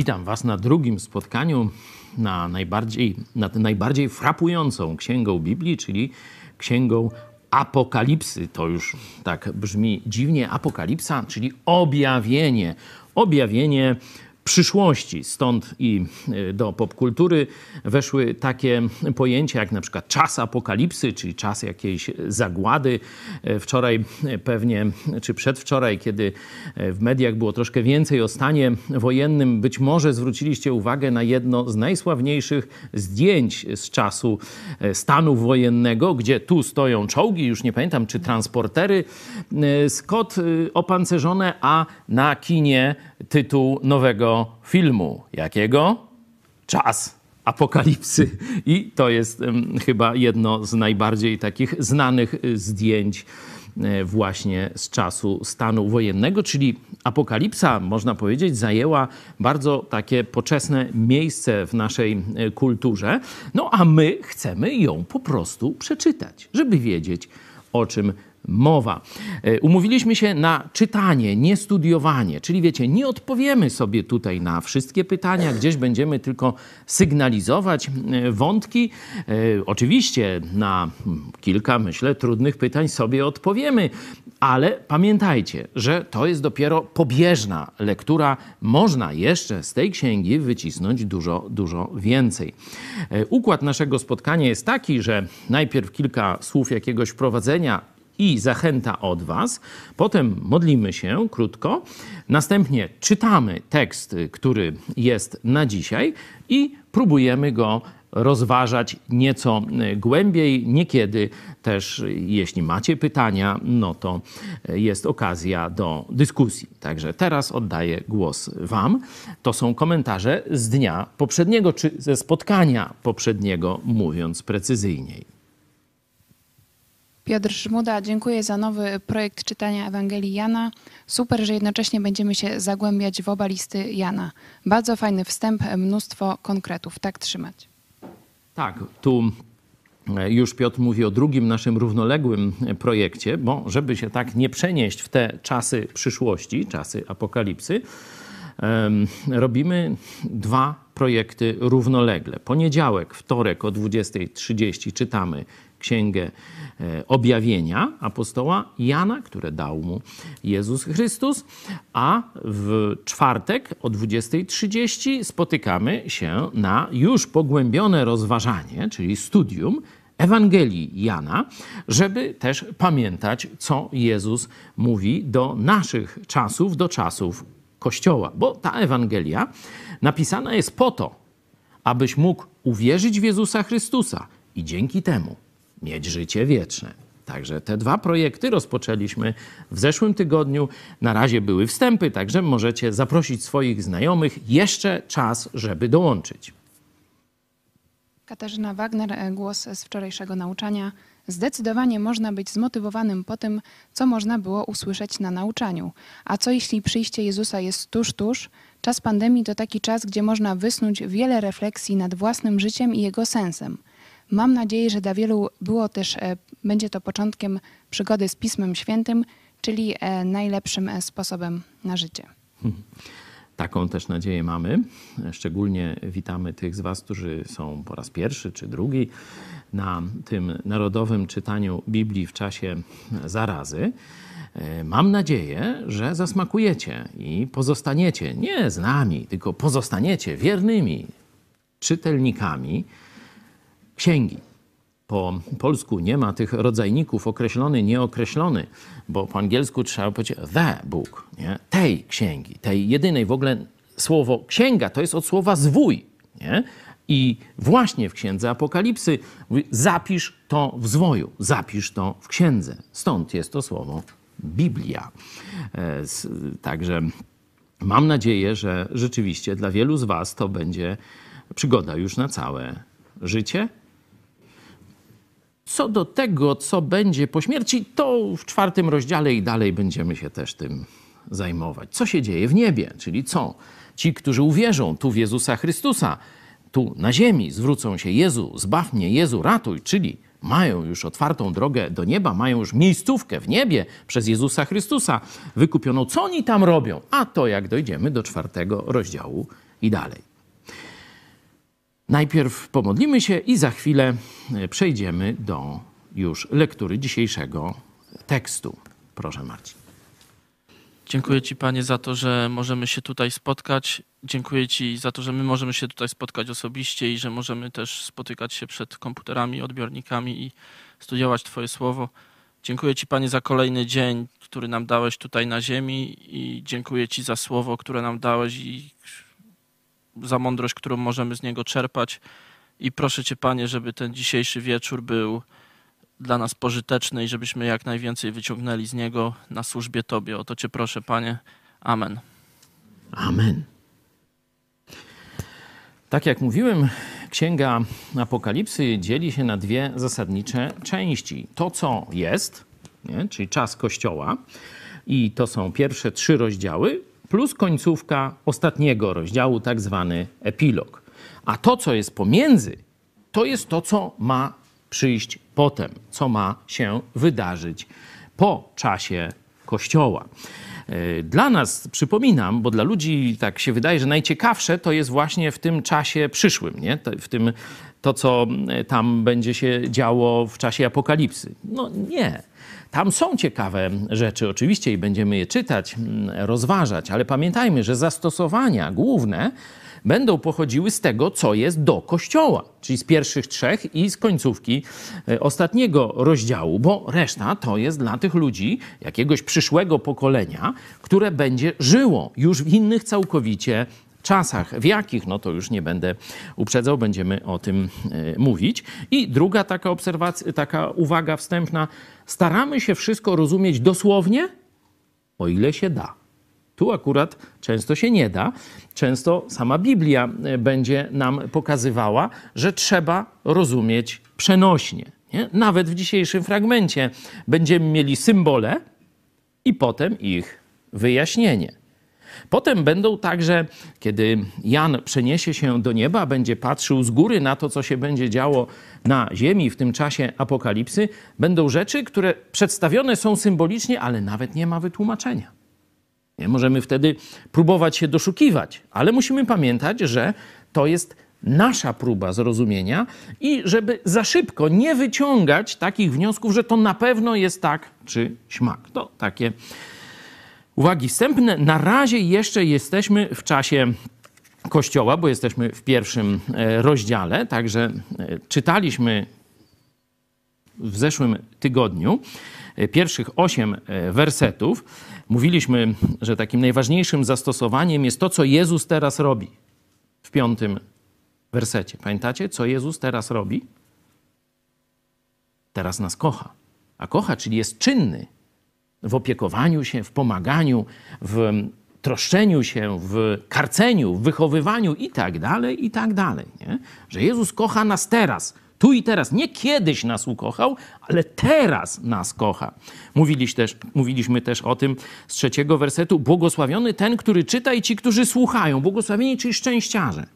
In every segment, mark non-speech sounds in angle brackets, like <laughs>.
Witam Was na drugim spotkaniu na najbardziej, nad najbardziej frapującą księgą Biblii, czyli księgą Apokalipsy. To już tak brzmi dziwnie. Apokalipsa, czyli objawienie. Objawienie przyszłości. Stąd i e, do popkultury weszły takie pojęcia jak na przykład czas apokalipsy, czyli czas jakiejś zagłady. E, wczoraj e, pewnie, czy przedwczoraj, kiedy w mediach było troszkę więcej o stanie wojennym, być może zwróciliście uwagę na jedno z najsławniejszych zdjęć z czasu stanu wojennego, gdzie tu stoją czołgi, już nie pamiętam, czy transportery, Scott opancerzone, a na kinie tytuł nowego filmu. Jakiego? Czas apokalipsy. I to jest chyba jedno z najbardziej takich znanych y, zdjęć e, właśnie z czasu stanu wojennego, czyli apokalipsa, można powiedzieć, zajęła bardzo takie poczesne miejsce w naszej e, kulturze. No a my chcemy ją po prostu przeczytać, żeby wiedzieć, o czym mowa. E, umówiliśmy się na czytanie, nie studiowanie, czyli wiecie, nie odpowiemy sobie tutaj na wszystkie pytania, gdzieś będziemy tylko sygnalizować e, wątki. E, oczywiście na kilka, myślę, trudnych pytań sobie odpowiemy, ale pamiętajcie, że to jest dopiero pobieżna lektura. Można jeszcze z tej księgi wycisnąć dużo, dużo więcej. Układ naszego spotkania jest taki, że najpierw kilka słów jakiegoś wprowadzenia i zachęta od Was. Potem modlimy się krótko. Następnie czytamy tekst, który jest na dzisiaj i próbujemy go rozważać nieco głębiej. Niekiedy też, jeśli macie pytania, no to jest okazja do dyskusji. Także teraz oddaję głos Wam. To są komentarze z dnia poprzedniego, czy ze spotkania poprzedniego, mówiąc precyzyjniej. Piotr Żmuda, dziękuję za nowy projekt czytania Ewangelii Jana. Super, że jednocześnie będziemy się zagłębiać w oba listy Jana. Bardzo fajny wstęp, mnóstwo konkretów. Tak trzymać. Tak, tu e, już Piotr mówi o drugim naszym równoległym projekcie, bo żeby się tak nie przenieść w te czasy przyszłości, czasy apokalipsy, robimy dwa projekty równolegle. Poniedziałek, wtorek o 20.30 czytamy księgę e, objawienia apostoła Jana, które dał mu Jezus Chrystus, a w czwartek o 20.30 spotykamy się na już pogłębione rozważanie, czyli studium Ewangelii Jana, żeby też pamiętać, co Jezus mówi do naszych czasów, do czasów Kościoła. Bo ta Ewangelia napisana jest po to, abyś mógł uwierzyć w Jezusa Chrystusa i dzięki temu mieć życie wieczne. Także te dwa projekty rozpoczęliśmy w zeszłym tygodniu. Na razie były wstępy, także możecie zaprosić swoich znajomych. Jeszcze czas, żeby dołączyć. Katarzyna Wagner, e, głos z wczorajszego nauczania. Zdecydowanie można być zmotywowanym po tym, co można było usłyszeć na nauczaniu. A co jeśli przyjście Jezusa jest tuż, tuż? Czas pandemii to taki czas, gdzie można wysnuć wiele refleksji nad własnym życiem i jego sensem – Mam nadzieję, że dla wielu było też, e, będzie to początkiem przygody z Pismem Świętym, czyli e, najlepszym e, sposobem na życie. <laughs> Taką też nadzieję mamy. Szczególnie witamy tych z Was, którzy są po raz pierwszy czy drugi na tym narodowym czytaniu Biblii w czasie zarazy. Mam nadzieję, że zasmakujecie i pozostaniecie nie z nami, tylko pozostaniecie wiernymi czytelnikami księgi. Po polsku nie ma tych rodzajników określony, nieokreślony, bo po angielsku trzeba powiedzieć the book, nie? tej księgi, tej jedynej. W ogóle słowo księga to jest od słowa zwój. Nie? I właśnie w księdze Apokalipsy mówi, zapisz to w zwoju, zapisz to w księdze. Stąd jest to słowo Biblia. E, także mam nadzieję, że rzeczywiście dla wielu z Was to będzie przygoda już na całe życie co do tego, co będzie po śmierci, to w czwartym rozdziale i dalej będziemy się też tym zajmować. Co się dzieje w niebie, czyli co? Ci, którzy uwierzą tu w Jezusa Chrystusa, tu na ziemi zwrócą się Jezu, zbaw mnie, Jezu, ratuj, czyli mają już otwartą drogę do nieba, mają już miejscówkę w niebie przez Jezusa Chrystusa wykupioną. Co oni tam robią? A to jak dojdziemy do czwartego rozdziału i dalej. Najpierw pomodlimy się i za chwilę e, przejdziemy do już lektury dzisiejszego tekstu. Proszę Marcin. Dziękuję Ci, Panie, za to, że możemy się tutaj spotkać. Dziękuję Ci za to, że my możemy się tutaj spotkać osobiście i że możemy też spotykać się przed komputerami, odbiornikami i studiować Twoje słowo. Dziękuję Ci, Panie, za kolejny dzień, który nam dałeś tutaj na ziemi i dziękuję Ci za słowo, które nam dałeś i za mądrość, którą możemy z niego czerpać. I proszę Cię, Panie, żeby ten dzisiejszy wieczór był dla nas pożyteczny i żebyśmy jak najwięcej wyciągnęli z niego na służbie Tobie. O to Cię proszę, Panie. Amen. Amen. Tak jak mówiłem, Księga Apokalipsy dzieli się na dwie zasadnicze części. To, co jest, nie? czyli czas Kościoła, i to są pierwsze trzy rozdziały, plus końcówka ostatniego rozdziału, tak zwany epilog. A to, co jest pomiędzy, to jest to, co ma przyjść potem, co ma się wydarzyć po czasie Kościoła. E, dla nas, przypominam, bo dla ludzi tak się wydaje, że najciekawsze to jest właśnie w tym czasie przyszłym, nie? w tym to, co e, tam będzie się działo w czasie apokalipsy. No nie. Tam są ciekawe rzeczy oczywiście i będziemy je czytać, rozważać, ale pamiętajmy, że zastosowania główne będą pochodziły z tego, co jest do Kościoła, czyli z pierwszych trzech i z końcówki e, ostatniego rozdziału, bo reszta to jest dla tych ludzi, jakiegoś przyszłego pokolenia, które będzie żyło już w innych całkowicie czasach. W jakich? No to już nie będę uprzedzał, będziemy o tym e, mówić. I druga taka obserwacja, taka uwaga wstępna. Staramy się wszystko rozumieć dosłownie, o ile się da. Tu akurat często się nie da. Często sama Biblia e, będzie nam pokazywała, że trzeba rozumieć przenośnie. Nie? Nawet w dzisiejszym fragmencie będziemy mieli symbole i potem ich wyjaśnienie. Potem będą także, kiedy Jan przeniesie się do nieba, będzie patrzył z góry na to, co się będzie działo na ziemi w tym czasie apokalipsy, będą rzeczy, które przedstawione są symbolicznie, ale nawet nie ma wytłumaczenia. Nie? Możemy wtedy próbować się doszukiwać, ale musimy pamiętać, że to jest nasza próba zrozumienia i żeby za szybko nie wyciągać takich wniosków, że to na pewno jest tak czy śmak. To takie uwagi wstępne. Na razie jeszcze jesteśmy w czasie Kościoła, bo jesteśmy w pierwszym e, rozdziale, także e, czytaliśmy w zeszłym tygodniu e, pierwszych osiem wersetów. Mówiliśmy, że takim najważniejszym zastosowaniem jest to, co Jezus teraz robi w piątym wersecie. Pamiętacie, co Jezus teraz robi? Teraz nas kocha. A kocha, czyli jest czynny w opiekowaniu się, w pomaganiu, w troszczeniu się, w karceniu, w wychowywaniu i tak dalej, i tak dalej. Nie? Że Jezus kocha nas teraz, tu i teraz. Nie kiedyś nas ukochał, ale teraz nas kocha. Mówiliśmy też, mówiliśmy też o tym z trzeciego wersetu. Błogosławiony ten, który czyta i ci, którzy słuchają. Błogosławieni, czyli szczęściarze.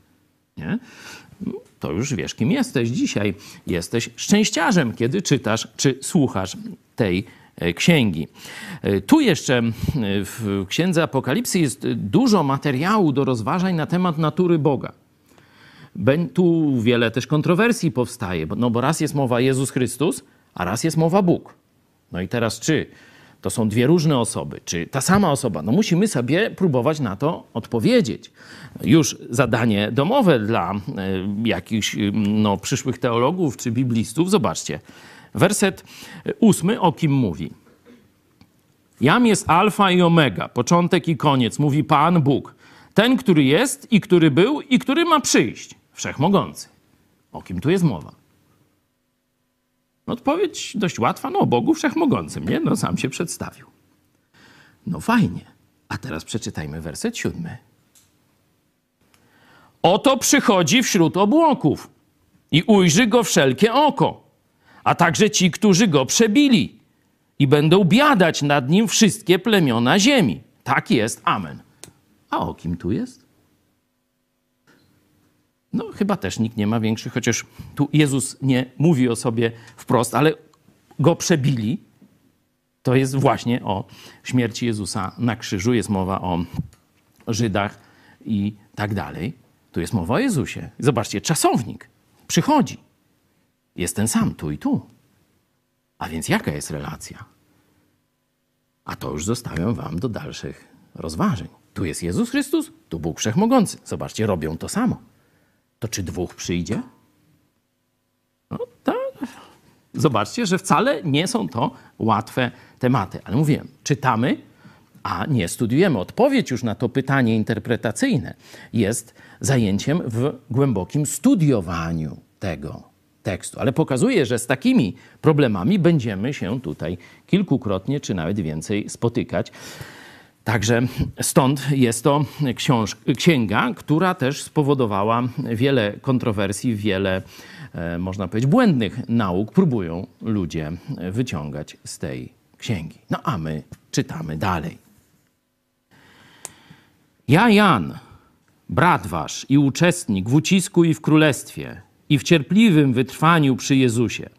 Nie? To już wiesz, kim jesteś dzisiaj. Jesteś szczęściarzem, kiedy czytasz czy słuchasz tej księgi. E, tu jeszcze w księdze Apokalipsy jest dużo materiału do rozważań na temat natury Boga. Tu wiele też kontrowersji powstaje, no bo raz jest mowa Jezus Chrystus, a raz jest mowa Bóg. No i teraz czy to są dwie różne osoby, czy ta sama osoba? No musimy sobie próbować na to odpowiedzieć. Już zadanie domowe dla e, jakichś no, przyszłych teologów czy biblistów. Zobaczcie, werset ósmy o kim mówi? Jam jest alfa i omega, początek i koniec, mówi Pan Bóg. Ten, który jest i który był i który ma przyjść wszechmogący. O kim tu jest mowa? Odpowiedź dość łatwa, no o Bogu Wszechmogącym, nie? No sam się przedstawił. No fajnie. A teraz przeczytajmy werset siódmy. Oto przychodzi wśród obłoków i ujrzy go wszelkie oko, a także ci, którzy go przebili i będą biadać nad nim wszystkie plemiona ziemi. Tak jest. Amen. A o kim tu jest? No, chyba też nikt nie ma większych, chociaż tu Jezus nie mówi o sobie wprost, ale go przebili. To jest właśnie o śmierci Jezusa na krzyżu. Jest mowa o Żydach i tak dalej. Tu jest mowa o Jezusie. Zobaczcie, czasownik przychodzi. Jest ten sam tu i tu. A więc jaka jest relacja? A to już zostawiam wam do dalszych rozważań. Tu jest Jezus Chrystus, tu Bóg Wszechmogący. Zobaczcie, robią to samo. To czy dwóch przyjdzie? No tak. Zobaczcie, że wcale nie są to łatwe tematy. Ale mówiłem, czytamy, a nie studiujemy. Odpowiedź już na to pytanie interpretacyjne jest zajęciem w głębokim studiowaniu tego tekstu. Ale pokazuje, że z takimi problemami będziemy się tutaj kilkukrotnie czy nawet więcej spotykać. Także stąd jest to książ- księga, która też spowodowała wiele kontrowersji, wiele, e, można powiedzieć, błędnych nauk próbują ludzie wyciągać z tej księgi. No a my czytamy dalej. Ja, Jan, brat wasz i uczestnik w ucisku i w królestwie i w cierpliwym wytrwaniu przy Jezusie,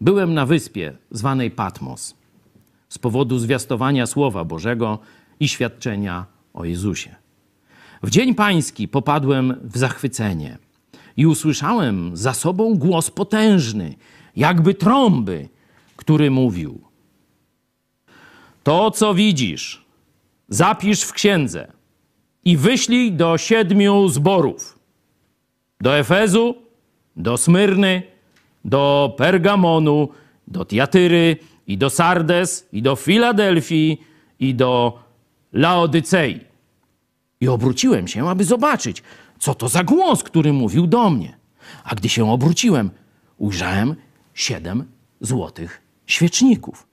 byłem na wyspie zwanej Patmos z powodu zwiastowania Słowa Bożego i świadczenia o Jezusie. W dzień pański popadłem w zachwycenie i usłyszałem za sobą głos potężny, jakby trąby, który mówił: To, co widzisz, zapisz w księdze i wyślij do siedmiu zborów: do Efezu, do Smyrny, do Pergamonu, do Tiatyry i do Sardes i do Filadelfii i do Laodycei. I obróciłem się, aby zobaczyć, co to za głos, który mówił do mnie. A gdy się obróciłem, ujrzałem siedem złotych świeczników.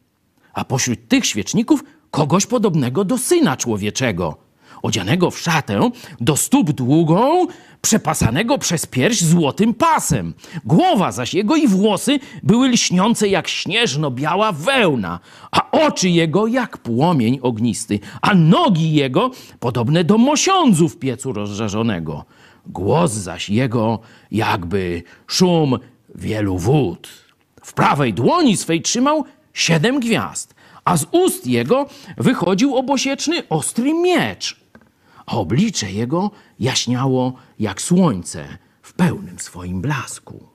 A pośród tych świeczników kogoś podobnego do syna człowieczego, odzianego w szatę, do stóp długą, przepasanego przez pierś złotym pasem. Głowa zaś jego i włosy były lśniące jak śnieżno-biała wełna, a oczy jego jak płomień ognisty, a nogi jego podobne do mosiądzu w piecu rozżarzonego. Głos zaś jego jakby szum wielu wód. W prawej dłoni swej trzymał siedem gwiazd, a z ust jego wychodził obosieczny ostry miecz a oblicze jego jaśniało jak słońce w pełnym swoim blasku.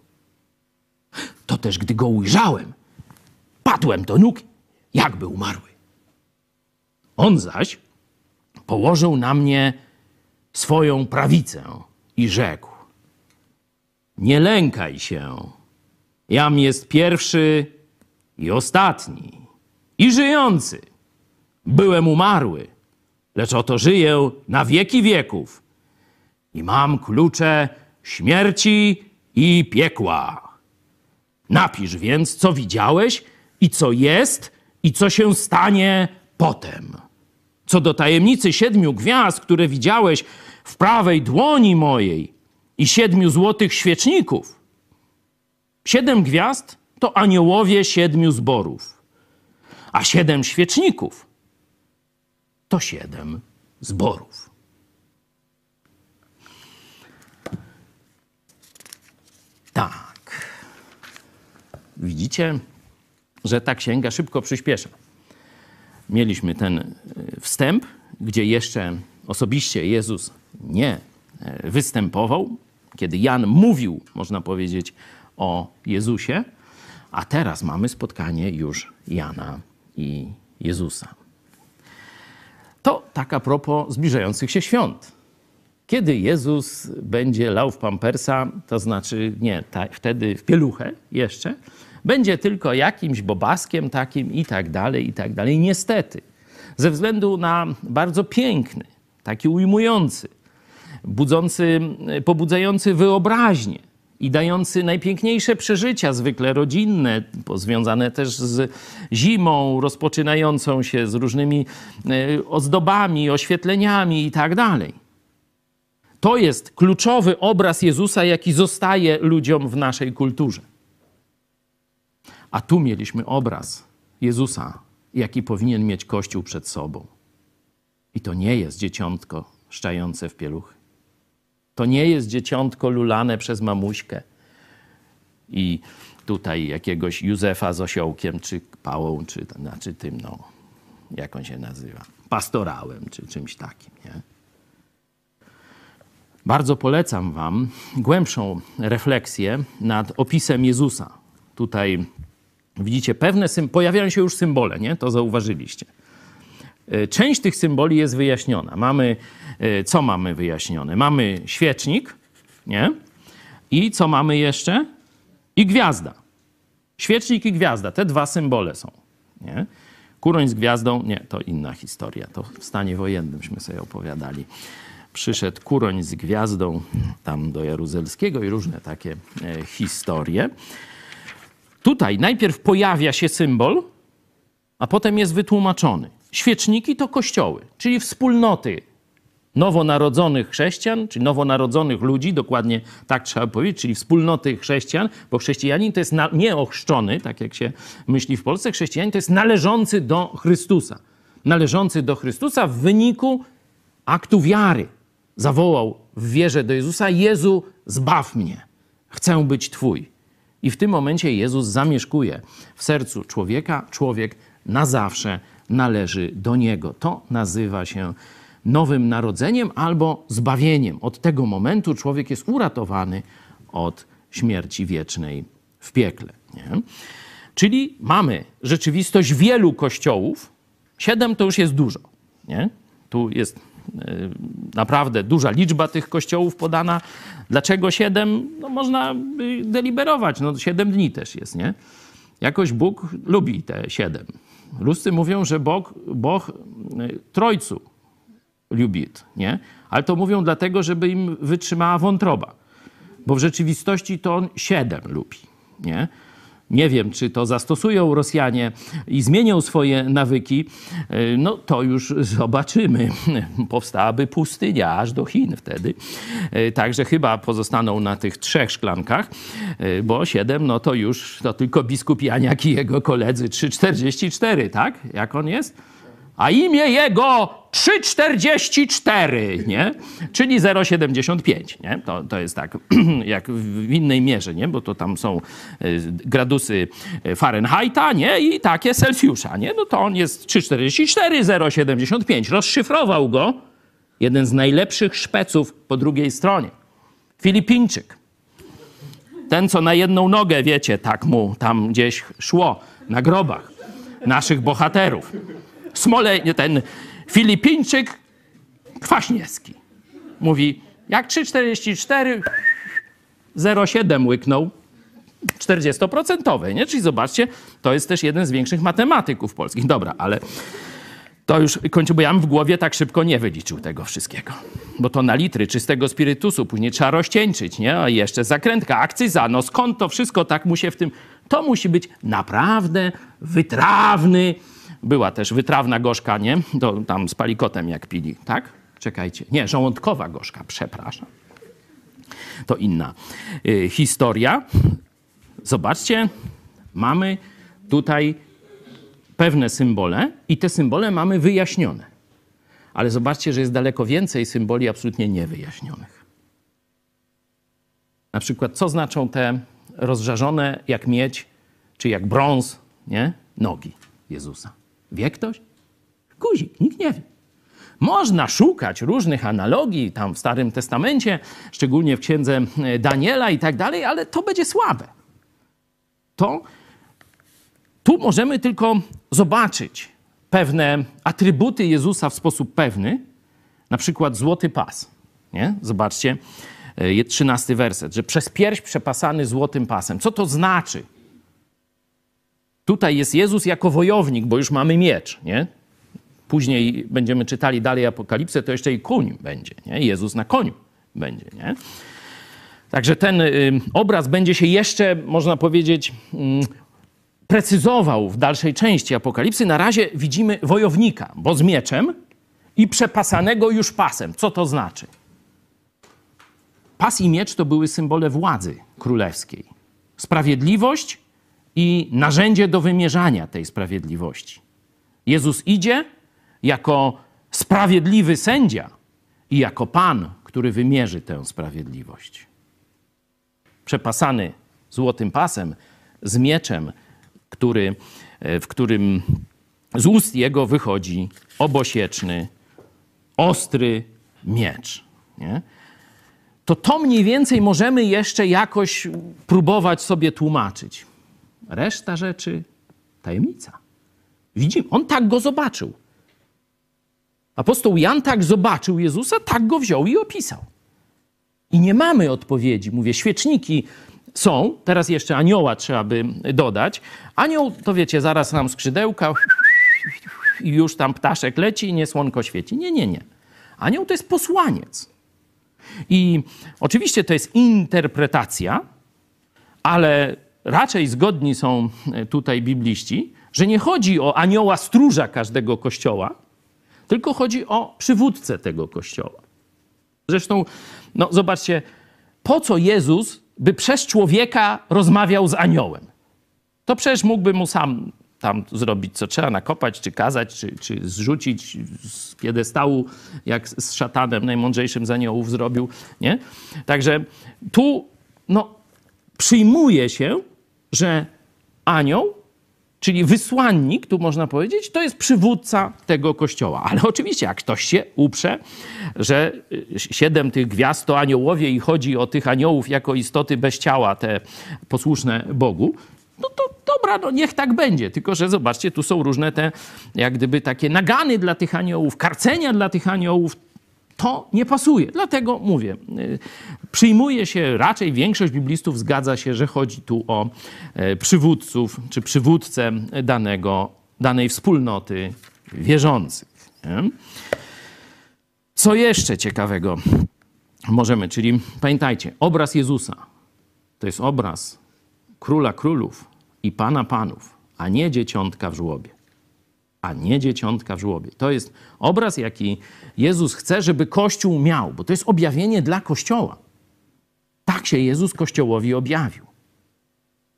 To też, gdy go ujrzałem, padłem do nóg, jakby umarły. On zaś położył na mnie swoją prawicę i rzekł: Nie lękaj się, jam jest pierwszy i ostatni, i żyjący. Byłem umarły lecz oto żyję na wieki wieków i mam klucze śmierci i piekła. Napisz więc, co widziałeś i co jest i co się stanie potem. Co do tajemnicy siedmiu gwiazd, które widziałeś w prawej dłoni mojej i siedmiu złotych świeczników. Siedem gwiazd to aniołowie siedmiu zborów, a siedem świeczników to siedem zborów. Tak. Widzicie, że ta księga szybko przyspiesza. Mieliśmy ten e, wstęp, gdzie jeszcze osobiście Jezus nie e, występował, kiedy Jan mówił, można powiedzieć, o Jezusie, a teraz mamy spotkanie już Jana i Jezusa. To tak a propos zbliżających się świąt. Kiedy Jezus będzie lał w pampersa, to znaczy nie, ta, wtedy w pieluchę jeszcze, będzie tylko jakimś bobaskiem takim i tak dalej, i tak dalej. Niestety, ze względu na bardzo piękny, taki ujmujący, budzący, pobudzający wyobraźnię, i dający najpiękniejsze przeżycia, zwykle rodzinne, związane też z zimą, rozpoczynającą się z różnymi e, ozdobami, oświetleniami i tak dalej. To jest kluczowy obraz Jezusa, jaki zostaje ludziom w naszej kulturze. A tu mieliśmy obraz Jezusa, jaki powinien mieć Kościół przed sobą. I to nie jest dzieciątko szczające w pieluchy. To nie jest dzieciątko lulane przez mamuśkę i tutaj jakiegoś Józefa z osiołkiem, czy pałą, czy znaczy tym, no, jak on się nazywa, pastorałem, czy czymś takim, nie? Bardzo polecam Wam głębszą refleksję nad opisem Jezusa. Tutaj widzicie, pewne pojawiają się już symbole, nie? To zauważyliście. E, część tych symboli jest wyjaśniona. Mamy, e, co mamy wyjaśnione? Mamy świecznik, nie? I co mamy jeszcze? I gwiazda. Świecznik i gwiazda, te dwa symbole są. Nie? Kuroń z gwiazdą, nie, to inna historia. To w stanie wojennymśmy sobie opowiadali. Przyszedł kuroń z gwiazdą tam do Jaruzelskiego i różne takie e, historie. Tutaj najpierw pojawia się symbol, a potem jest wytłumaczony. Świeczniki to kościoły, czyli wspólnoty nowonarodzonych chrześcijan, czy nowonarodzonych ludzi, dokładnie tak trzeba powiedzieć, czyli wspólnoty chrześcijan, bo chrześcijanin to jest na, nie ochrzczony, tak jak się myśli w Polsce, chrześcijanin to jest należący do Chrystusa. Należący do Chrystusa w wyniku aktu wiary. Zawołał w wierze do Jezusa: Jezu, zbaw mnie, chcę być Twój. I w tym momencie Jezus zamieszkuje w sercu człowieka, człowiek na zawsze należy do Niego. To nazywa się nowym narodzeniem albo zbawieniem. Od tego momentu człowiek jest uratowany od śmierci wiecznej w piekle. Nie? Czyli mamy rzeczywistość wielu kościołów. Siedem to już jest dużo. Nie? Tu jest naprawdę duża liczba tych kościołów podana. Dlaczego siedem? No można deliberować. No siedem dni też jest, nie? Jakoś Bóg lubi te siedem. Ruscy mówią, że Bóg, Bóg e, Trojcu lubić, nie? Ale to mówią dlatego, żeby im wytrzymała wątroba. Bo w rzeczywistości to on siedem lubi, nie? Nie wiem, czy to zastosują Rosjanie i zmienią swoje nawyki. E, no to już zobaczymy. <laughs> Powstałaby pustynia aż do Chin wtedy. E, także chyba pozostaną na tych trzech szklankach, e, bo siedem, no to już to tylko biskup Janiak i jego koledzy 3,44, tak? Jak on jest? A imię jego 3,44, nie? Czyli 0,75, nie? To, to jest tak, <clears throat> jak w innej mierze, nie? Bo to tam są y, gradusy Fahrenheita, nie? I takie Celsjusza, nie? No to on jest 3,44, 0,75. Rozszyfrował go jeden z najlepszych szpeców po drugiej stronie. Filipińczyk. Ten, co na jedną nogę, wiecie, tak mu tam gdzieś szło na grobach naszych bohaterów. Smole, ten Filipińczyk Kwaśniewski. Mówi, jak 3,44, 0,7 łyknął, 40%, nie? Czyli zobaczcie, to jest też jeden z większych matematyków polskich. Dobra, ale to już kończę, bo ja bym w głowie tak szybko nie wyliczył tego wszystkiego. Bo to na litry czystego spirytusu, później trzeba rozcieńczyć, nie? A jeszcze zakrętka, akcyza, no skąd to wszystko tak mu się w tym... To musi być naprawdę wytrawny, była też wytrawna gorzka, nie? To tam z palikotem jak pili, tak? Czekajcie. Nie, żołądkowa gorzka, przepraszam. To inna y, historia. Zobaczcie, mamy tutaj pewne symbole i te symbole mamy wyjaśnione. Ale zobaczcie, że jest daleko więcej symboli absolutnie niewyjaśnionych. Na przykład, co znaczą te rozżarzone jak miedź czy jak brąz nie? nogi Jezusa? Wie ktoś? Guzik, nikt nie wie. Można szukać różnych analogii tam w Starym Testamencie, szczególnie w księdze e, Daniela i tak dalej, ale to będzie słabe. To tu możemy tylko zobaczyć pewne atrybuty Jezusa w sposób pewny, na przykład złoty pas. Nie? Zobaczcie, e, trzynasty werset, że przez pierś przepasany złotym pasem. Co to znaczy? Tutaj jest Jezus jako wojownik, bo już mamy miecz, nie? Później będziemy czytali dalej Apokalipsę, to jeszcze i koń będzie, nie? Jezus na koniu będzie, nie? Także ten y, obraz będzie się jeszcze, można powiedzieć, y, precyzował w dalszej części Apokalipsy. Na razie widzimy wojownika, bo z mieczem i przepasanego już pasem. Co to znaczy? Pas i miecz to były symbole władzy królewskiej. Sprawiedliwość i narzędzie do wymierzania tej sprawiedliwości. Jezus idzie jako sprawiedliwy sędzia i jako Pan, który wymierzy tę sprawiedliwość. Przepasany złotym pasem, z mieczem, który, w którym z ust jego wychodzi obosieczny, ostry miecz. Nie? to to mniej więcej możemy jeszcze jakoś próbować sobie tłumaczyć. Reszta rzeczy tajemnica. Widzimy, on tak go zobaczył. Apostoł Jan tak zobaczył Jezusa, tak go wziął i opisał. I nie mamy odpowiedzi. Mówię, świeczniki są, teraz jeszcze anioła trzeba by dodać. Anioł, to wiecie, zaraz nam skrzydełka i już tam ptaszek leci i nie słonko świeci. Nie, nie, nie. Anioł to jest posłaniec. I oczywiście to jest interpretacja, ale raczej zgodni są tutaj bibliści, że nie chodzi o anioła stróża każdego kościoła, tylko chodzi o przywódcę tego kościoła. Zresztą, no zobaczcie, po co Jezus by przez człowieka rozmawiał z aniołem? To przecież mógłby mu sam tam zrobić, co trzeba, nakopać, czy kazać, czy, czy zrzucić z piedestału, jak z szatanem najmądrzejszym z aniołów zrobił, nie? Także tu, no, przyjmuje się, że anioł Czyli wysłannik, tu można powiedzieć, to jest przywódca tego kościoła. Ale <laughs> oczywiście, jak ktoś się uprze, że siedem tych gwiazd to aniołowie i chodzi o tych aniołów jako istoty bez ciała, te posłuszne Bogu, no to dobra, no niech tak będzie. Tylko, że zobaczcie, tu są różne te, jak gdyby takie nagany dla tych aniołów, karcenia dla tych aniołów. To nie pasuje. Dlatego mówię, y, przyjmuje się, raczej większość biblistów zgadza się, że chodzi tu o e, przywódców czy przywódcę danego, danej wspólnoty wierzących. Co jeszcze ciekawego możemy, czyli pamiętajcie, obraz Jezusa to jest obraz króla królów i pana panów, a nie dzieciątka w żłobie. A nie dzieciątka w żłobie. To jest obraz, jaki Jezus chce, żeby Kościół miał, bo to jest objawienie dla Kościoła. Tak się Jezus Kościołowi objawił.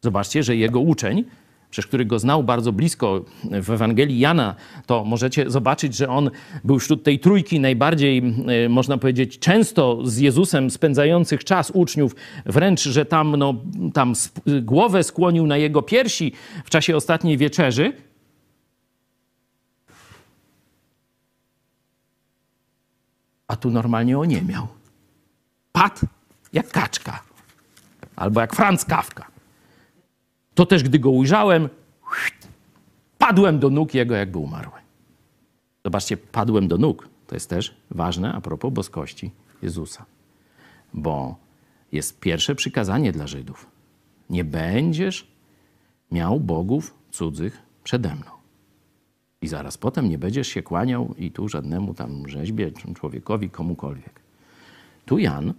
Zobaczcie, że jego uczeń, przez który go znał bardzo blisko w Ewangelii Jana, to możecie zobaczyć, że on był wśród tej trójki najbardziej, e, można powiedzieć, często z Jezusem spędzających czas uczniów, wręcz, że tam, no, tam głowę skłonił na jego piersi w czasie ostatniej wieczerzy. A tu normalnie o nie miał. Padł jak kaczka albo jak Franz Kafka. To też, gdy go ujrzałem, padłem do nóg jego, jakby umarły. Zobaczcie, padłem do nóg. To jest też ważne a propos boskości Jezusa. Bo jest pierwsze przykazanie dla Żydów. Nie będziesz miał bogów cudzych przede mną. I zaraz potem nie będziesz się kłaniał i tu żadnemu tam rzeźbie, człowiekowi, komukolwiek. Tu Jan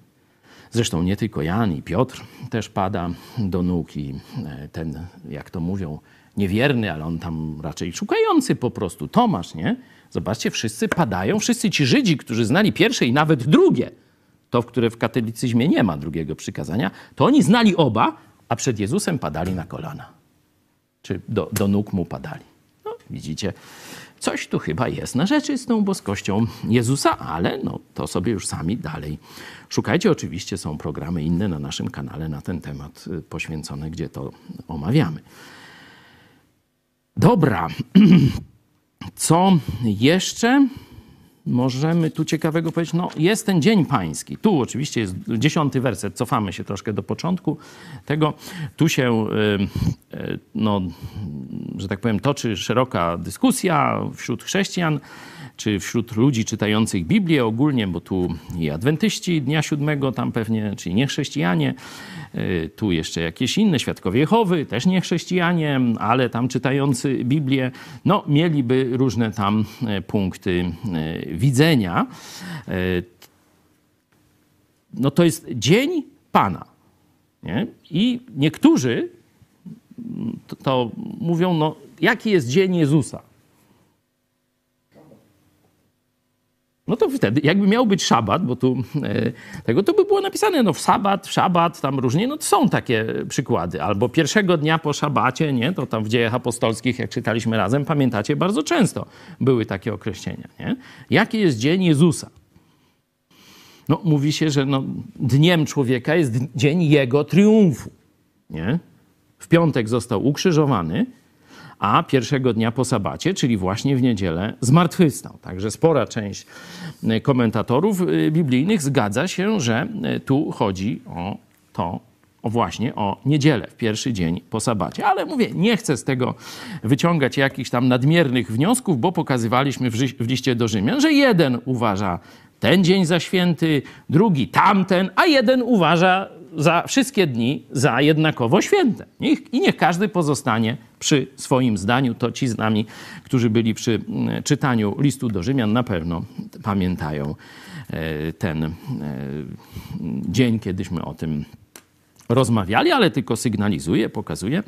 Zresztą nie tylko Jan i Piotr też pada do nóg i e, ten, jak to mówią, niewierny, ale on tam raczej szukający po prostu, Tomasz, nie? Zobaczcie, wszyscy padają, wszyscy ci Żydzi, którzy znali pierwsze i nawet drugie, to, w które w katolicyzmie nie ma drugiego przykazania, to oni znali oba, a przed Jezusem padali na kolana. Czy do, do nóg mu padali. Widzicie, Coś tu chyba jest na rzeczy z tą boskością Jezusa, ale no, to sobie już sami dalej szukajcie. Oczywiście są programy inne na naszym kanale na ten temat y, poświęcone, gdzie to omawiamy. Dobra. <clears throat> Co jeszcze? Możemy tu ciekawego powiedzieć? No, jest ten Dzień Pański. Tu oczywiście jest dziesiąty werset, cofamy się troszkę do początku tego. Tu się, y, y, no, że tak powiem, toczy szeroka dyskusja wśród chrześcijan czy wśród ludzi czytających Biblię ogólnie, bo tu i adwentyści Dnia Siódmego, tam pewnie, czyli niechrześcijanie, y, tu jeszcze jakieś inne, świadkowie Jehowy, też niechrześcijanie, ale tam czytający Biblię, no mieliby różne tam e, punkty e, widzenia. E, no to jest Dzień Pana. Nie? I niektórzy to, to mówią, no jaki jest Dzień Jezusa? No to wtedy jakby miał być szabat, bo tu e, tego, to by było napisane, no w sabat, w szabat, tam różnie, no to są takie przykłady. Albo pierwszego dnia po szabacie, nie, to tam w dziejach apostolskich, jak czytaliśmy razem, pamiętacie, bardzo często były takie określenia, nie? Jaki jest dzień Jezusa? No mówi się, że no, dniem człowieka jest dzień jego triumfu, nie? W piątek został ukrzyżowany, a pierwszego dnia po sabacie, czyli właśnie w niedzielę, zmartwychwstał. Także spora część e, komentatorów e, biblijnych zgadza się, że e, tu chodzi o to, o właśnie o niedzielę, w pierwszy dzień po sabacie. Ale mówię, nie chcę z tego wyciągać jakichś tam nadmiernych wniosków, bo pokazywaliśmy w, w liście do Rzymian, że jeden uważa ten dzień za święty, drugi tamten, a jeden uważa za wszystkie dni za jednakowo święte. I niech każdy pozostanie przy swoim zdaniu. To ci z nami, którzy byli przy mm, czytaniu listu do Rzymian, na pewno pamiętają e, ten e, dzień, kiedyśmy o tym rozmawiali, ale tylko sygnalizuję, pokazuję.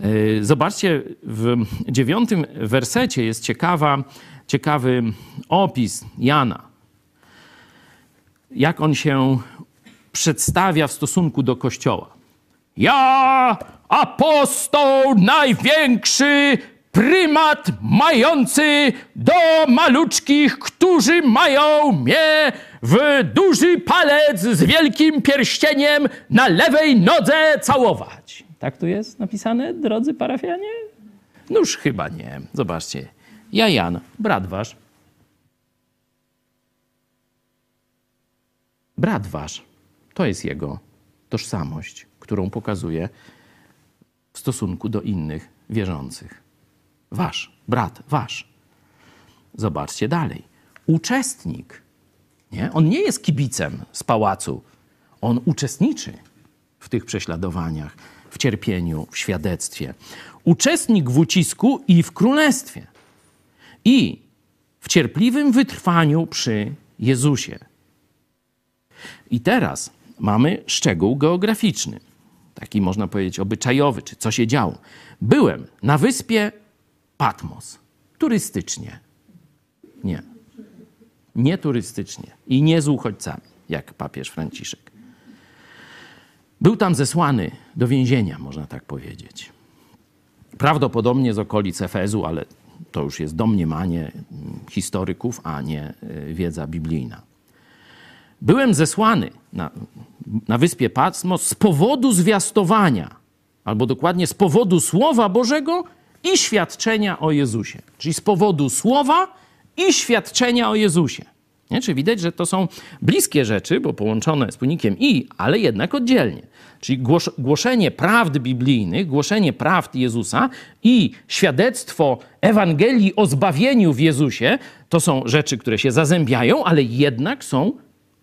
E, zobaczcie, w dziewiątym wersecie jest ciekawa, ciekawy opis Jana. Jak on się przedstawia w stosunku do Kościoła. Ja, apostoł największy, prymat mający do maluczkich, którzy mają mnie w duży palec z wielkim pierścieniem na lewej nodze całować. Tak tu jest napisane, drodzy parafianie? Noż chyba nie. Zobaczcie. Ja Jan, brat wasz. Brat wasz. To jest jego tożsamość, którą pokazuje w stosunku do innych wierzących. Wasz, brat, wasz. Zobaczcie dalej. Uczestnik. Nie? On nie jest kibicem z pałacu. On uczestniczy w tych prześladowaniach, w cierpieniu, w świadectwie. Uczestnik w ucisku i w królestwie. I w cierpliwym wytrwaniu przy Jezusie. I teraz mamy szczegół geograficzny, taki można powiedzieć obyczajowy, czy co się działo. Byłem na wyspie Patmos, turystycznie. Nie. Nie turystycznie i nie z uchodźcami, jak papież Franciszek. Był tam zesłany do więzienia, można tak powiedzieć. Prawdopodobnie z okolic Efezu, ale to już jest domniemanie historyków, a nie y, wiedza biblijna. Byłem zesłany na, na wyspie Patmos z powodu zwiastowania, albo dokładnie z powodu Słowa Bożego i świadczenia o Jezusie. Czyli z powodu Słowa i świadczenia o Jezusie. Nie? Czy widać, że to są bliskie rzeczy, bo połączone z pojemnikiem i, ale jednak oddzielnie. Czyli głos głoszenie prawd biblijnych, głoszenie prawd Jezusa i świadectwo Ewangelii o zbawieniu w Jezusie to są rzeczy, które się zazębiają, ale jednak są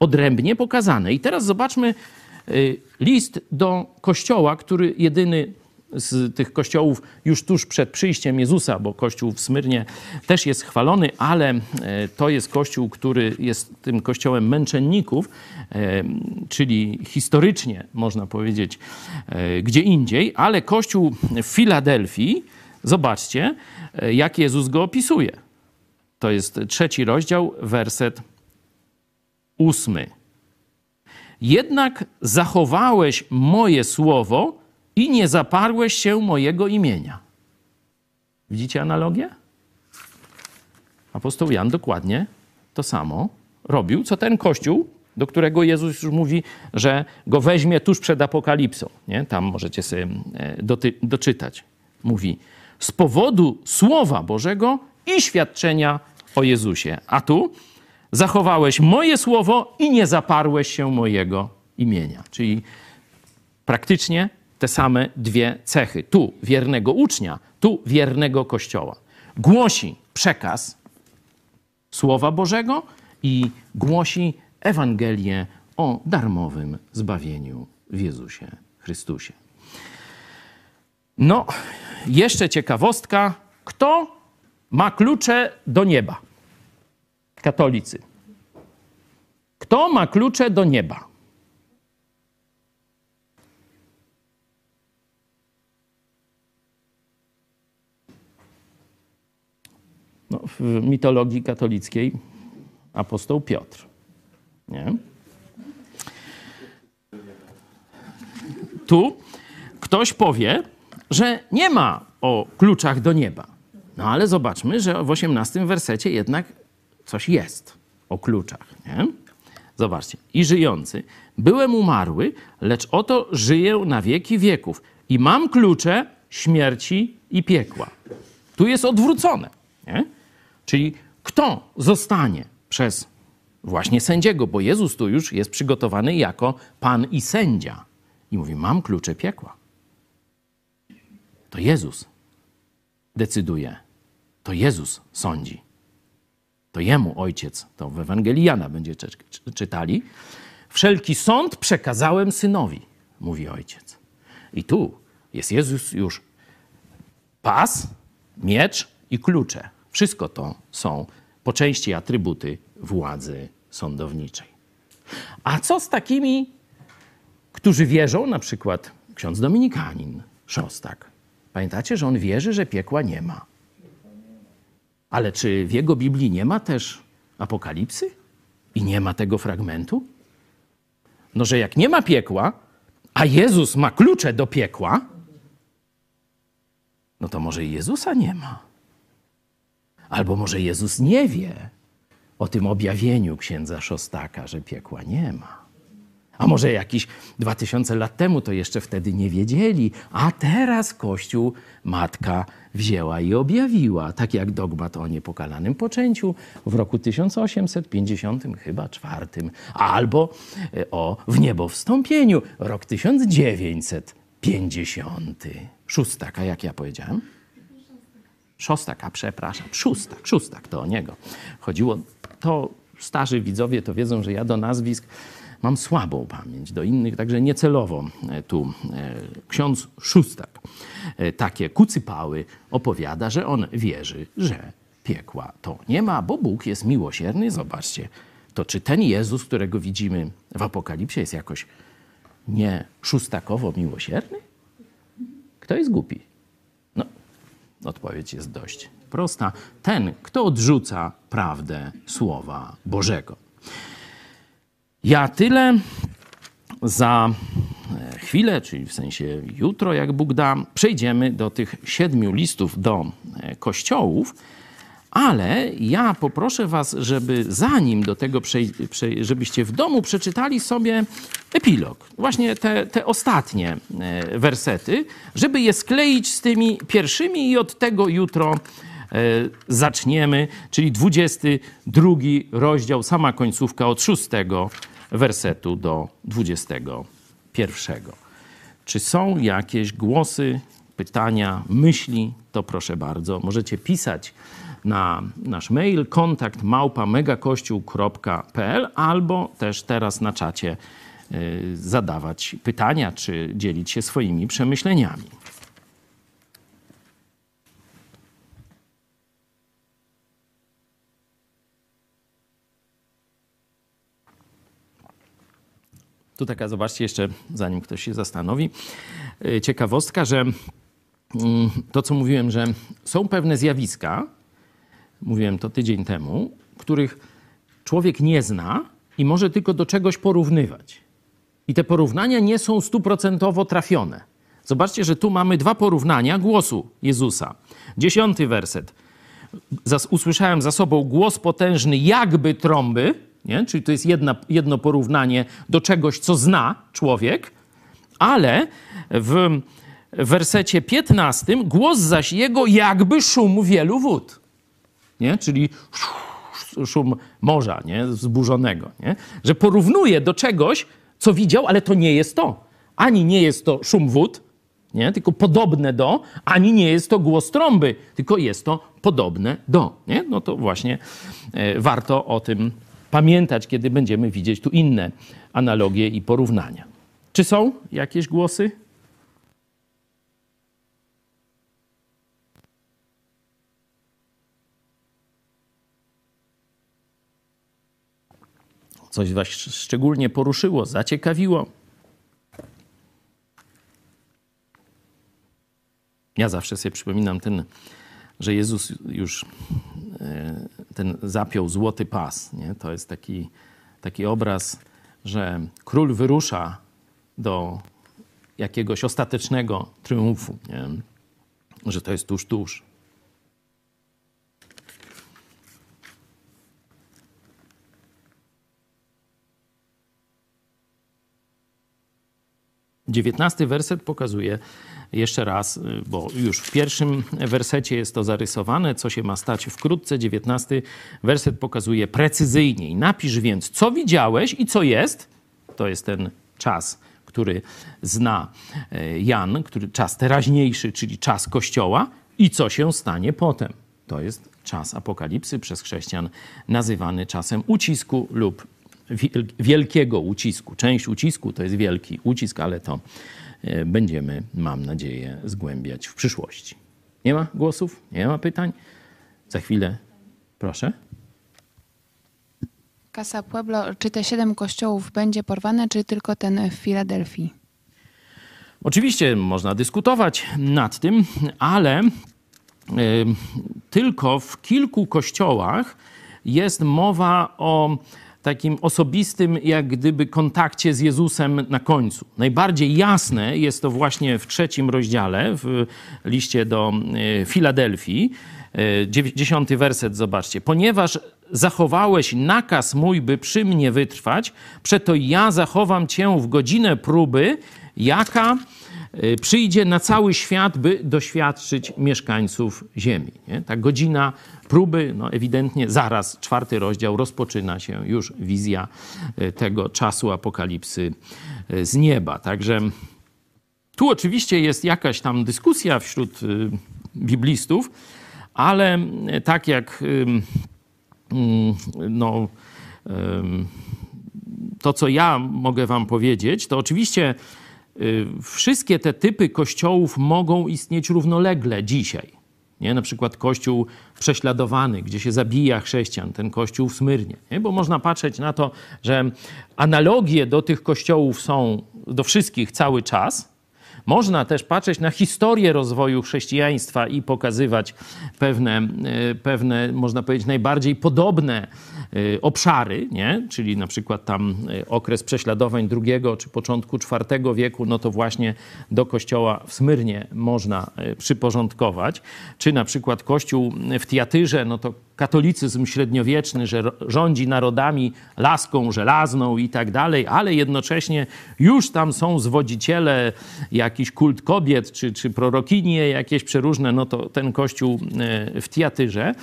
odrębnie pokazane. I teraz zobaczmy y, list do kościoła, który jedyny z tych kościołów już tuż przed przyjściem Jezusa, bo kościół w Smyrnie też jest chwalony, ale e, to jest kościół, który jest tym kościołem męczenników, e, czyli historycznie można powiedzieć gdzie indziej, ale kościół w Filadelfii, zobaczcie, jak Jezus go opisuje. To jest trzeci rozdział, werset ósmy. Jednak zachowałeś moje słowo i nie zaparłeś się mojego imienia. Widzicie analogię? Apostoł Jan dokładnie to samo robił, co ten kościół, do którego Jezus już mówi, że go weźmie tuż przed apokalipsą. Nie? Tam możecie sobie e, doty- doczytać. Mówi, z powodu Słowa Bożego i świadczenia o Jezusie. A tu zachowałeś moje słowo i nie zaparłeś się mojego imienia. Czyli praktycznie te same dwie cechy. Tu wiernego ucznia, tu wiernego kościoła. Głosi przekaz Słowa Bożego i głosi Ewangelię o darmowym zbawieniu w Jezusie Chrystusie. No, jeszcze ciekawostka. Kto ma klucze do nieba? Katolicy. Kto ma klucze do nieba? No, w mitologii katolickiej apostoł Piotr. Nie? Tu ktoś powie, że nie ma o kluczach do nieba. No ale zobaczmy, że w 18 wersecie jednak coś jest o kluczach. Nie? Zobaczcie. I żyjący. Byłem umarły, lecz oto żyję na wieki wieków i mam klucze śmierci i piekła. Tu jest odwrócone. Nie? Czyli kto zostanie przez właśnie sędziego, bo Jezus tu już jest przygotowany jako Pan i sędzia. I mówi: Mam klucze piekła. To Jezus decyduje. To Jezus sądzi. To Jemu Ojciec, to w Ewangelii Jana będzie czytali. Wszelki sąd przekazałem Synowi, mówi Ojciec. I tu jest Jezus już pas, miecz i klucze. Wszystko to są po części atrybuty władzy sądowniczej. A co z takimi, którzy wierzą, na przykład ksiądz Dominikanin, Szostak? Pamiętacie, że on wierzy, że piekła nie ma. Ale czy w jego Biblii nie ma też apokalipsy? I nie ma tego fragmentu? No, że jak nie ma piekła, a Jezus ma klucze do piekła, no to może Jezusa nie ma. Albo może Jezus nie wie o tym objawieniu księdza Szostaka, że piekła nie ma. A może jakiś dwa tysiące lat temu to jeszcze wtedy nie wiedzieli, a teraz Kościół Matka wzięła i objawiła, tak jak dogmat o niepokalanym poczęciu w roku 1850 chyba czwartym, albo e, o w niebo wstąpieniu, rok 1950. Szóstaka, jak ja powiedziałem? Szostaka, przepraszam. Szóstak, szóstak, to o niego chodziło. To starzy widzowie to wiedzą, że ja do nazwisk mam słabą pamięć, do innych także niecelowo e, tu e, ksiądz Szóstak takie kucypały opowiada, że on wierzy, że piekła to nie ma, bo Bóg jest miłosierny. Zobaczcie, to czy ten Jezus, którego widzimy w Apokalipsie jest jakoś nie szóstakowo miłosierny? Kto jest głupi? No, odpowiedź jest dość prosta. Ten, kto odrzuca prawdę Słowa Bożego. Ja tyle za e, chwilę, czyli w sensie jutro, jak Bóg da, przejdziemy do tych siedmiu listów do e, kościołów. Ale ja poproszę Was, żeby zanim do tego żebyście w domu przeczytali sobie epilog, właśnie te, te ostatnie e, wersety, żeby je skleić z tymi pierwszymi i od tego jutro zaczniemy, czyli 22 rozdział, sama końcówka od 6 wersetu do 21. Czy są jakieś głosy, pytania, myśli? To proszę bardzo. Możecie pisać na nasz mail kontakt małpa megakościół.pl albo też teraz na czacie y, zadawać pytania czy dzielić się swoimi przemyśleniami. Tu taka, zobaczcie jeszcze, zanim ktoś się zastanowi, y, ciekawostka, że mm, to, co mówiłem, że są pewne zjawiska, mówiłem to tydzień temu, których człowiek nie zna i może tylko do czegoś porównywać. I te porównania nie są stuprocentowo trafione. Zobaczcie, że tu mamy dwa porównania głosu Jezusa. Dziesiąty werset. Usłyszałem za sobą głos potężny, jakby trąby, nie? Czyli to jest jedna, jedno porównanie do czegoś, co zna człowiek, ale w wersecie 15 głos zaś jego jakby szum wielu wód. Nie? Czyli szum morza nie? wzburzonego. Nie? Że porównuje do czegoś, co widział, ale to nie jest to. Ani nie jest to szum wód, nie? tylko podobne do, ani nie jest to głos trąby, tylko jest to podobne do. Nie? No to właśnie e, warto o tym pamiętać, kiedy będziemy widzieć tu inne analogie i porównania. Czy są jakieś głosy? Coś Was szczególnie poruszyło, zaciekawiło? Ja zawsze sobie przypominam ten, że Jezus już e, ten zapiął złoty pas. Nie? To jest taki, taki obraz, że król wyrusza do jakiegoś ostatecznego triumfu, nie? że to jest tuż, tuż. 19 werset pokazuje jeszcze raz, y, bo już w pierwszym wersecie jest to zarysowane, co się ma stać wkrótce. 19 werset pokazuje precyzyjniej. Napisz więc, co widziałeś i co jest. To jest ten czas, który zna e, Jan, który czas teraźniejszy, czyli czas Kościoła i co się stanie potem. To jest czas apokalipsy przez chrześcijan nazywany czasem ucisku lub wielkiego ucisku. Część ucisku to jest wielki ucisk, ale to będziemy, mam nadzieję, zgłębiać w przyszłości. Nie ma głosów? Nie ma pytań? Za chwilę, proszę. Casa Pueblo, czy te siedem kościołów będzie porwane, czy tylko ten w Filadelfii? Oczywiście można dyskutować nad tym, ale y, tylko w kilku kościołach jest mowa o takim osobistym, jak gdyby, kontakcie z Jezusem na końcu. Najbardziej jasne jest to właśnie w trzecim rozdziale, w liście do e, Filadelfii. E, dziesiąty werset, zobaczcie. Ponieważ zachowałeś nakaz mój, by przy mnie wytrwać, przeto ja zachowam cię w godzinę próby, jaka przyjdzie na cały świat, by doświadczyć mieszkańców ziemi. Nie? Ta godzina próby, no ewidentnie zaraz czwarty rozdział rozpoczyna się już wizja e, tego czasu apokalipsy e, z nieba. Także tu oczywiście jest jakaś tam dyskusja wśród biblistów, ale tak jak mm, no, to, co ja mogę wam powiedzieć, to oczywiście wszystkie te typy kościołów mogą istnieć równolegle dzisiaj. Nie? Na przykład kościół prześladowany, gdzie się zabija chrześcijan, ten kościół w Smyrnie. Nie? Bo można patrzeć na to, że analogie do tych kościołów są do wszystkich cały czas. Można też patrzeć na historię rozwoju chrześcijaństwa i pokazywać pewne, e, pewne można powiedzieć, najbardziej podobne Y, obszary, nie? czyli na przykład tam y, okres prześladowań drugiego czy początku IV wieku, no to właśnie do kościoła w Smyrnie można przyporządkować, czy na przykład kościół w Tiatyrze, no to katolicyzm średniowieczny, że rządzi narodami laską żelazną i tak dalej, ale jednocześnie już tam są zwodziciele, jakiś kult kobiet, czy, czy prorokinie jakieś przeróżne, no to ten kościół w Tiatyrze.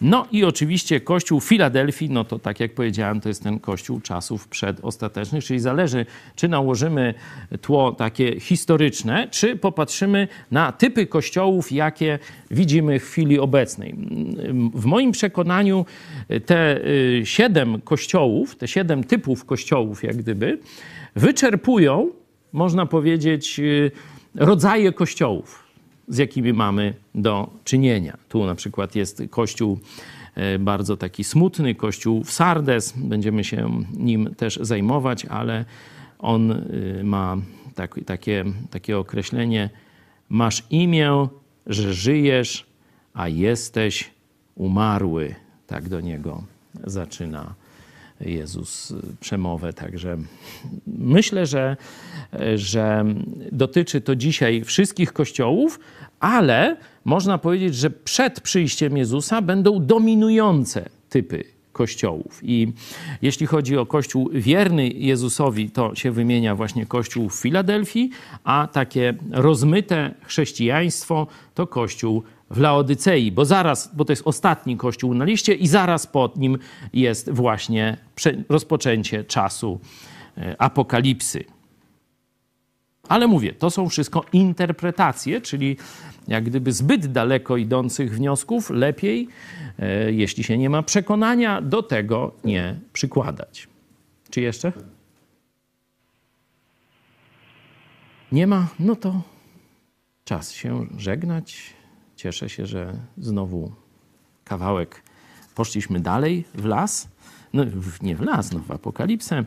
No i oczywiście kościół Filadelfii, no to tak jak powiedziałem, to jest ten kościół czasów przedostatecznych, czyli zależy, czy nałożymy tło takie historyczne, czy popatrzymy na typy kościołów, jakie widzimy w chwili obecnej. W moim przekonaniu te y, siedem kościołów, te siedem typów kościołów, jak gdyby, wyczerpują, można powiedzieć, y, rodzaje kościołów z jakimi mamy do czynienia. Tu na przykład jest kościół bardzo taki smutny, kościół w Sardes. Będziemy się nim też zajmować, ale on ma tak, takie, takie określenie: Masz imię, że żyjesz, a jesteś umarły. Tak do niego zaczyna Jezus przemowę. Także myślę, że, że dotyczy to dzisiaj wszystkich kościołów, ale można powiedzieć, że przed przyjściem Jezusa będą dominujące typy kościołów. I jeśli chodzi o kościół wierny Jezusowi, to się wymienia właśnie kościół w Filadelfii, a takie rozmyte chrześcijaństwo to kościół w Laodycei, bo zaraz, bo to jest ostatni kościół na liście i zaraz pod nim jest właśnie rozpoczęcie czasu e, apokalipsy. Ale mówię, to są wszystko interpretacje, czyli jak gdyby zbyt daleko idących wniosków lepiej, e, jeśli się nie ma przekonania, do tego nie przykładać. Czy jeszcze? Nie ma? No to czas się żegnać. Cieszę się, że znowu kawałek poszliśmy dalej w las. No, nie w las, no w apokalipsę. E,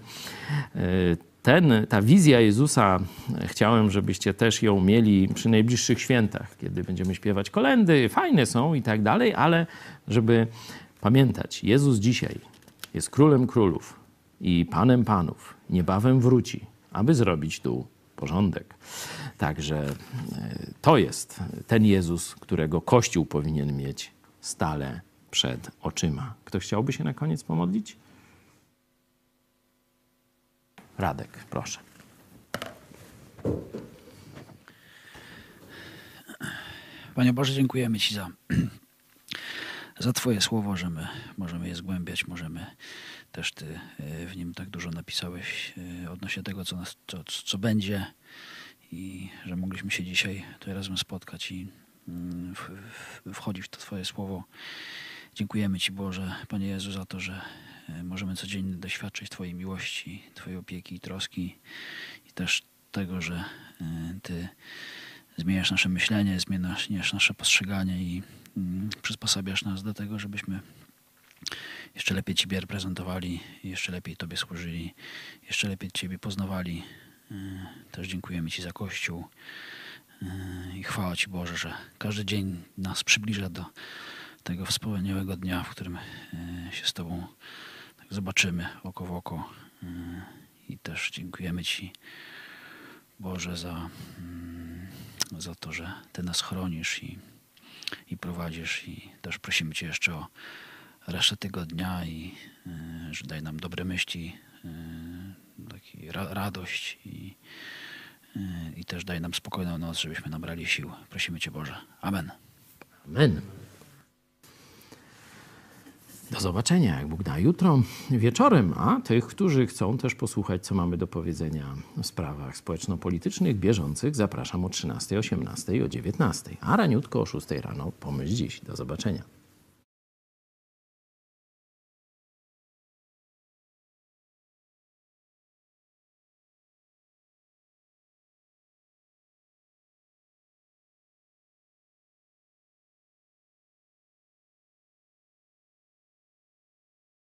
ten, ta wizja Jezusa, chciałem, żebyście też ją mieli przy najbliższych świętach, kiedy będziemy śpiewać kolendy, fajne są i tak dalej, ale żeby pamiętać, Jezus dzisiaj jest królem królów i panem panów. Niebawem wróci, aby zrobić tu porządek. Także e, to jest ten Jezus, którego Kościół powinien mieć stale przed oczyma. Kto chciałby się na koniec pomodlić? Radek, proszę. Panie Boże, dziękujemy Ci za, <clears throat> za Twoje słowo, że my możemy je zgłębiać, możemy też Ty e, w nim tak dużo napisałeś e, odnośnie tego, co, nas, co, co będzie i że mogliśmy się dzisiaj tutaj razem spotkać i mm, w, w, w to Twoje słowo. Dziękujemy Ci Boże, Panie Jezu, za to, że e, możemy codziennie doświadczyć Twojej miłości, Twojej opieki i troski i też tego, że Ty zmieniasz nasze myślenie, zmieniasz nasze postrzeganie i mm, przysposabiasz nas do tego, żebyśmy jeszcze lepiej Ciebie reprezentowali, jeszcze lepiej Tobie służyli, jeszcze lepiej Ciebie poznawali. Y, też dziękujemy Ci za Kościół y, i chwała Ci Boże, że każdy dzień nas przybliża do tego wspaniałego dnia, w którym y, się z Tobą tak zobaczymy oko w oko. I też dziękujemy Ci, Boże, za, mm, za to, że Ty nas chronisz i, i prowadzisz. I też prosimy Cię jeszcze o resztę tego dnia i y, że daj nam dobre myśli, y, taki ra, radość i, y, i też daj nam spokojną noc, żebyśmy nabrali sił. Prosimy Cię Boże. Amen. Amen. Do zobaczenia, jak Bóg da, jutro wieczorem. A tych, którzy chcą też posłuchać, co mamy do powiedzenia w sprawach społeczno-politycznych, bieżących, zapraszam o 13, 18 i o 19. A raniutko o 6 rano. Pomyśl dziś. Do zobaczenia.